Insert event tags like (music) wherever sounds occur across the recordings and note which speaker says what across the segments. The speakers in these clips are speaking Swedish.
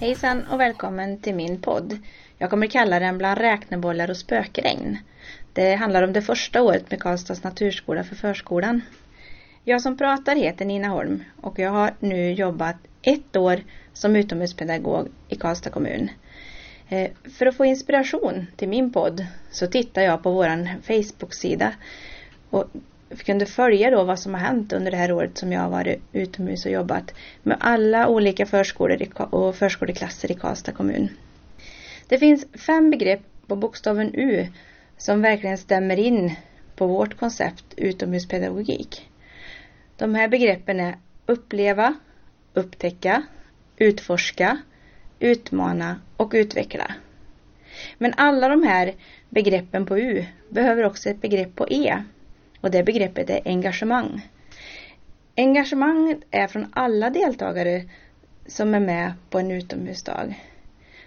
Speaker 1: Hejsan och välkommen till min podd. Jag kommer kalla den Bland räknebollar och spökregn. Det handlar om det första året med Karlstads naturskola för förskolan. Jag som pratar heter Nina Holm och jag har nu jobbat ett år som utomhuspedagog i Karlstad kommun. Eh, för att få inspiration till min podd så tittade jag på vår Facebook-sida och kunde följa då vad som har hänt under det här året som jag har varit utomhus och jobbat med alla olika förskolor och förskoleklasser i Karlstad kommun. Det finns fem begrepp på bokstaven U som verkligen stämmer in på vårt koncept utomhuspedagogik. De här begreppen är uppleva, upptäcka, utforska, utmana och utveckla. Men alla de här begreppen på U behöver också ett begrepp på E och det begreppet är engagemang. Engagemang är från alla deltagare som är med på en utomhusdag.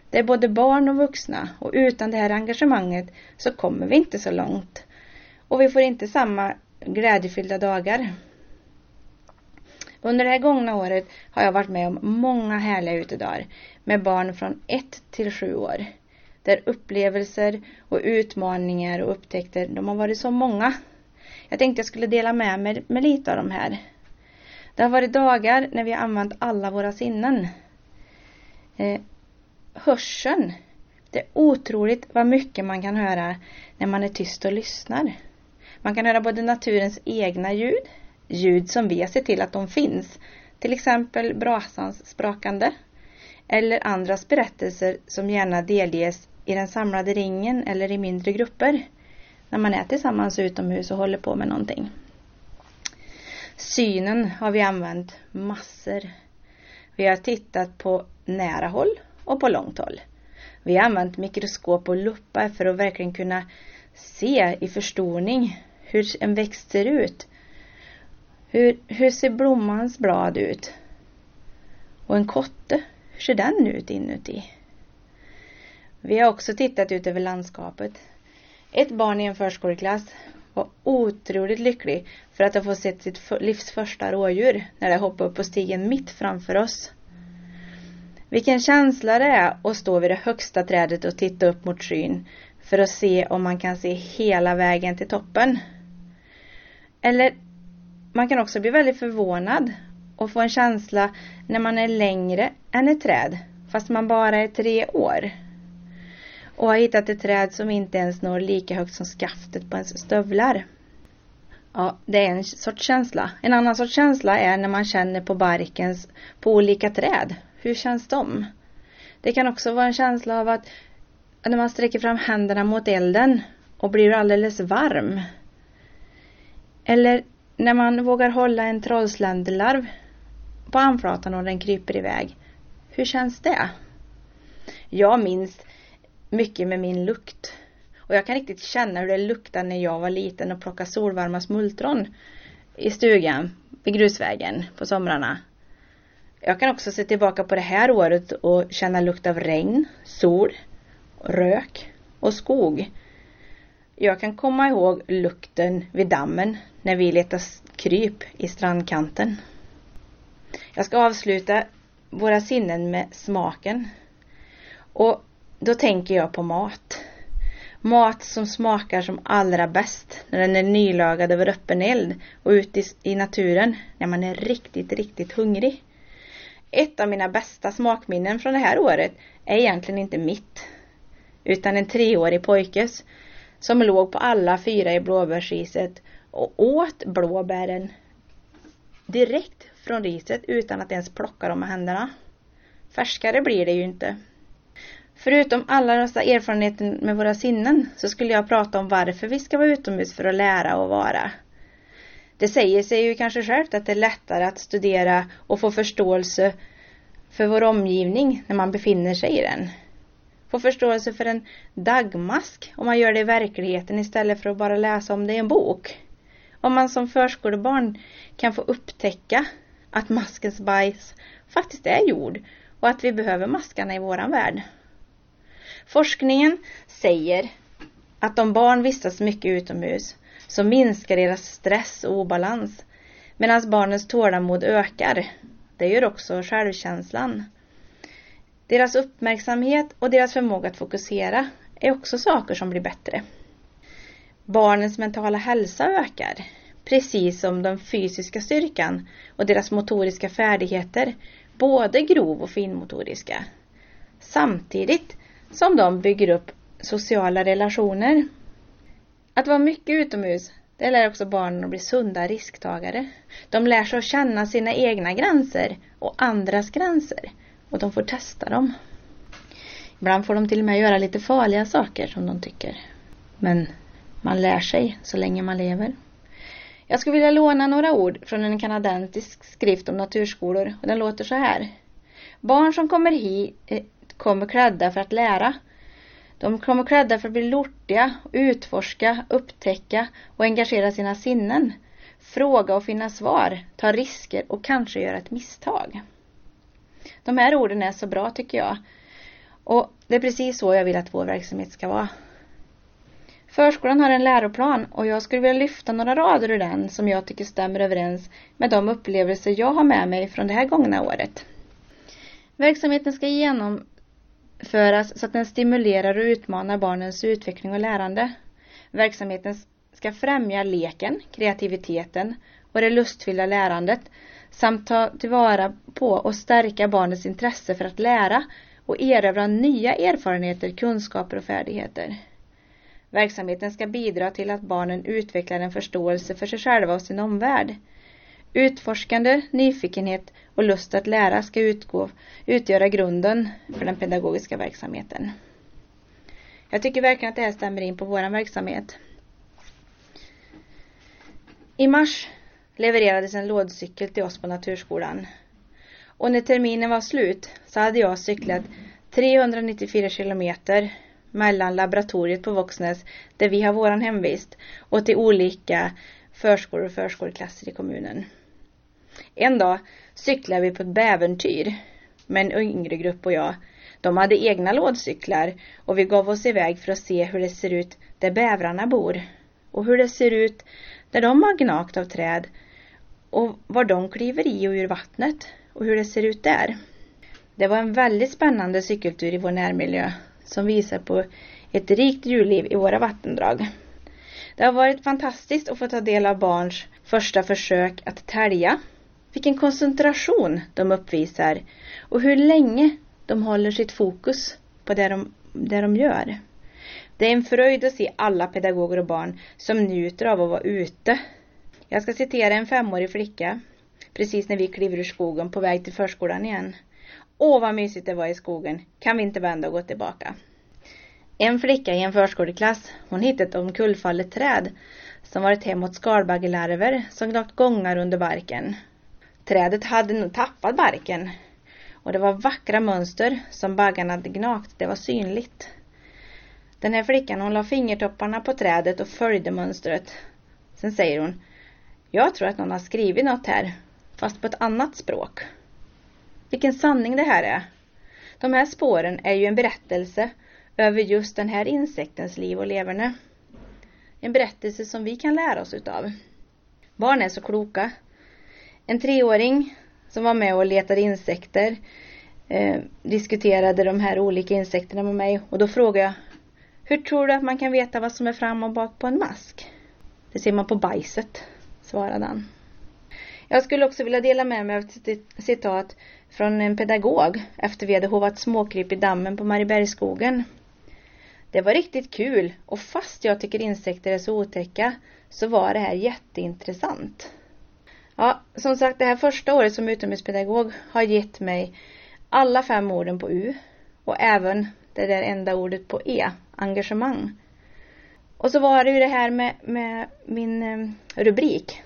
Speaker 1: Det är både barn och vuxna och utan det här engagemanget så kommer vi inte så långt. Och vi får inte samma glädjefyllda dagar. Under det här gångna året har jag varit med om många härliga utedagar med barn från 1 till 7 år. Där upplevelser och utmaningar och upptäckter, de har varit så många. Jag tänkte jag skulle dela med mig med lite av de här. Det har varit dagar när vi har använt alla våra sinnen. Eh, hörseln. Det är otroligt vad mycket man kan höra när man är tyst och lyssnar. Man kan höra både naturens egna ljud, ljud som vi har sett till att de finns, till exempel brasans sprakande, eller andras berättelser som gärna delges i den samlade ringen eller i mindre grupper när man är tillsammans utomhus och håller på med någonting. Synen har vi använt massor. Vi har tittat på nära håll och på långt håll. Vi har använt mikroskop och luppar för att verkligen kunna se i förstoring hur en växt ser ut. Hur, hur ser blommans blad ut? Och en kotte, hur ser den ut inuti? Vi har också tittat ut över landskapet. Ett barn i en förskoleklass var otroligt lycklig för att ha fått sett sitt livs första rådjur när det hoppade upp på stigen mitt framför oss. Vilken känsla det är att stå vid det högsta trädet och titta upp mot skyn för att se om man kan se hela vägen till toppen. Eller man kan också bli väldigt förvånad och få en känsla när man är längre än ett träd fast man bara är tre år. Och har hittat ett träd som inte ens når lika högt som skaftet på ens stövlar. Ja, det är en sorts känsla. En annan sorts känsla är när man känner på barkens på olika träd hur känns de? Det kan också vara en känsla av att när man sträcker fram händerna mot elden och blir alldeles varm. Eller när man vågar hålla en trollsländelarv på handflatan och den kryper iväg. Hur känns det? Jag minns mycket med min lukt. Och jag kan riktigt känna hur det luktade när jag var liten och plockade solvarma smultron i stugan vid grusvägen på somrarna. Jag kan också se tillbaka på det här året och känna lukt av regn, sol, rök och skog. Jag kan komma ihåg lukten vid dammen när vi letar kryp i strandkanten. Jag ska avsluta våra sinnen med smaken. Och då tänker jag på mat. Mat som smakar som allra bäst när den är nylagad över öppen eld och ute i naturen när man är riktigt, riktigt hungrig. Ett av mina bästa smakminnen från det här året är egentligen inte mitt. Utan en treårig pojkes som låg på alla fyra i blåbärsriset och åt blåbären direkt från riset utan att ens plocka dem med händerna. Färskare blir det ju inte. Förutom alla dessa erfarenheter med våra sinnen så skulle jag prata om varför vi ska vara utomhus för att lära och vara. Det säger sig ju kanske självt att det är lättare att studera och få förståelse för vår omgivning när man befinner sig i den. Få förståelse för en dagmask om man gör det i verkligheten istället för att bara läsa om det i en bok. Om man som förskolebarn kan få upptäcka att maskens bajs faktiskt är jord och att vi behöver maskarna i våran värld. Forskningen säger att om barn vistas mycket utomhus så minskar deras stress och obalans medan barnens tålamod ökar. Det gör också självkänslan. Deras uppmärksamhet och deras förmåga att fokusera är också saker som blir bättre. Barnens mentala hälsa ökar, precis som den fysiska styrkan och deras motoriska färdigheter, både grov och finmotoriska. Samtidigt som de bygger upp sociala relationer. Att vara mycket utomhus, det lär också barnen att bli sunda risktagare. De lär sig att känna sina egna gränser och andras gränser och de får testa dem. Ibland får de till och med göra lite farliga saker som de tycker. Men man lär sig så länge man lever. Jag skulle vilja låna några ord från en kanadensisk skrift om naturskolor och den låter så här. Barn som kommer hit eh, kommer klädda för att lära. De kommer klädda för att bli lortiga, utforska, upptäcka och engagera sina sinnen. Fråga och finna svar, ta risker och kanske göra ett misstag. De här orden är så bra tycker jag. Och det är precis så jag vill att vår verksamhet ska vara. Förskolan har en läroplan och jag skulle vilja lyfta några rader ur den som jag tycker stämmer överens med de upplevelser jag har med mig från det här gångna året. Verksamheten ska genomföras så att den stimulerar och utmanar barnens utveckling och lärande. Verksamheten ska främja leken, kreativiteten och det lustfyllda lärandet samt ta tillvara på och stärka barnets intresse för att lära och erövra nya erfarenheter, kunskaper och färdigheter. Verksamheten ska bidra till att barnen utvecklar en förståelse för sig själva och sin omvärld. Utforskande, nyfikenhet och lust att lära ska utgå, utgöra grunden för den pedagogiska verksamheten. Jag tycker verkligen att det här stämmer in på vår verksamhet. I mars levererades en lådcykel till oss på Naturskolan. Och när terminen var slut så hade jag cyklat 394 kilometer mellan laboratoriet på Våxnäs, där vi har våran hemvist, och till olika förskolor och förskoleklasser i kommunen. En dag cyklade vi på ett bäventyr med en yngre grupp och jag. De hade egna lådcyklar och vi gav oss iväg för att se hur det ser ut där bävrarna bor och hur det ser ut där de har gnagt av träd och var de kliver i och ur vattnet och hur det ser ut där. Det var en väldigt spännande cykeltur i vår närmiljö som visar på ett rikt djurliv i våra vattendrag. Det har varit fantastiskt att få ta del av barns första försök att tälja. Vilken koncentration de uppvisar och hur länge de håller sitt fokus på det de, det de gör. Det är en fröjd att se alla pedagoger och barn som njuter av att vara ute. Jag ska citera en femårig flicka precis när vi kliver ur skogen på väg till förskolan igen. Åh vad mysigt det var i skogen. Kan vi inte vända och gå tillbaka? En flicka i en förskoleklass, hon hittade ett omkullfallet träd som varit hem åt skalbaggelarver som gnagt gångar under barken. Trädet hade nog tappat barken och det var vackra mönster som baggarna hade gnagt. Det var synligt. Den här flickan hon la fingertopparna på trädet och följde mönstret. Sen säger hon Jag tror att någon har skrivit något här, fast på ett annat språk. Vilken sanning det här är. De här spåren är ju en berättelse över just den här insektens liv och leverne. En berättelse som vi kan lära oss utav. Barn är så kloka. En treåring som var med och letade insekter eh, diskuterade de här olika insekterna med mig och då frågade jag hur tror du att man kan veta vad som är fram och bak på en mask? Det ser man på bajset, svarade han. Jag skulle också vilja dela med mig av ett citat från en pedagog efter vi hade hovat småkryp i dammen på Mariebergsskogen. Det var riktigt kul och fast jag tycker insekter är så otäcka så var det här jätteintressant. Ja, som sagt det här första året som utomhuspedagog har gett mig alla fem orden på U och även det där enda ordet på E, engagemang. Och så var det ju det här med, med min eh, rubrik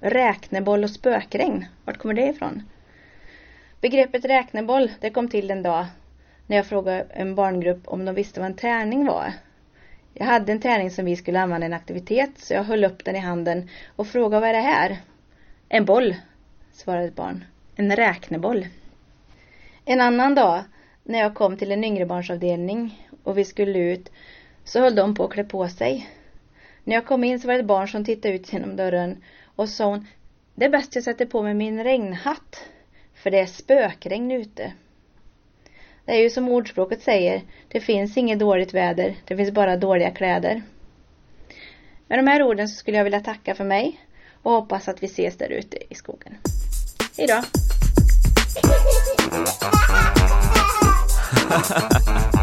Speaker 1: Räkneboll och spökregn. Vart kommer det ifrån? Begreppet räkneboll, det kom till en dag när jag frågade en barngrupp om de visste vad en tärning var. Jag hade en tärning som vi skulle använda i en aktivitet så jag höll upp den i handen och frågade vad är det här? En boll, svarade ett barn. En räkneboll. En annan dag när jag kom till en yngrebarnsavdelning och vi skulle ut så höll de på att klä på sig. När jag kom in så var det ett barn som tittade ut genom dörren och sa hon Det är bäst jag sätter på mig min regnhatt för det är spökregn ute. Det är ju som ordspråket säger, det finns inget dåligt väder, det finns bara dåliga kläder. Med de här orden så skulle jag vilja tacka för mig och hoppas att vi ses där ute i skogen. Hejdå! (laughs)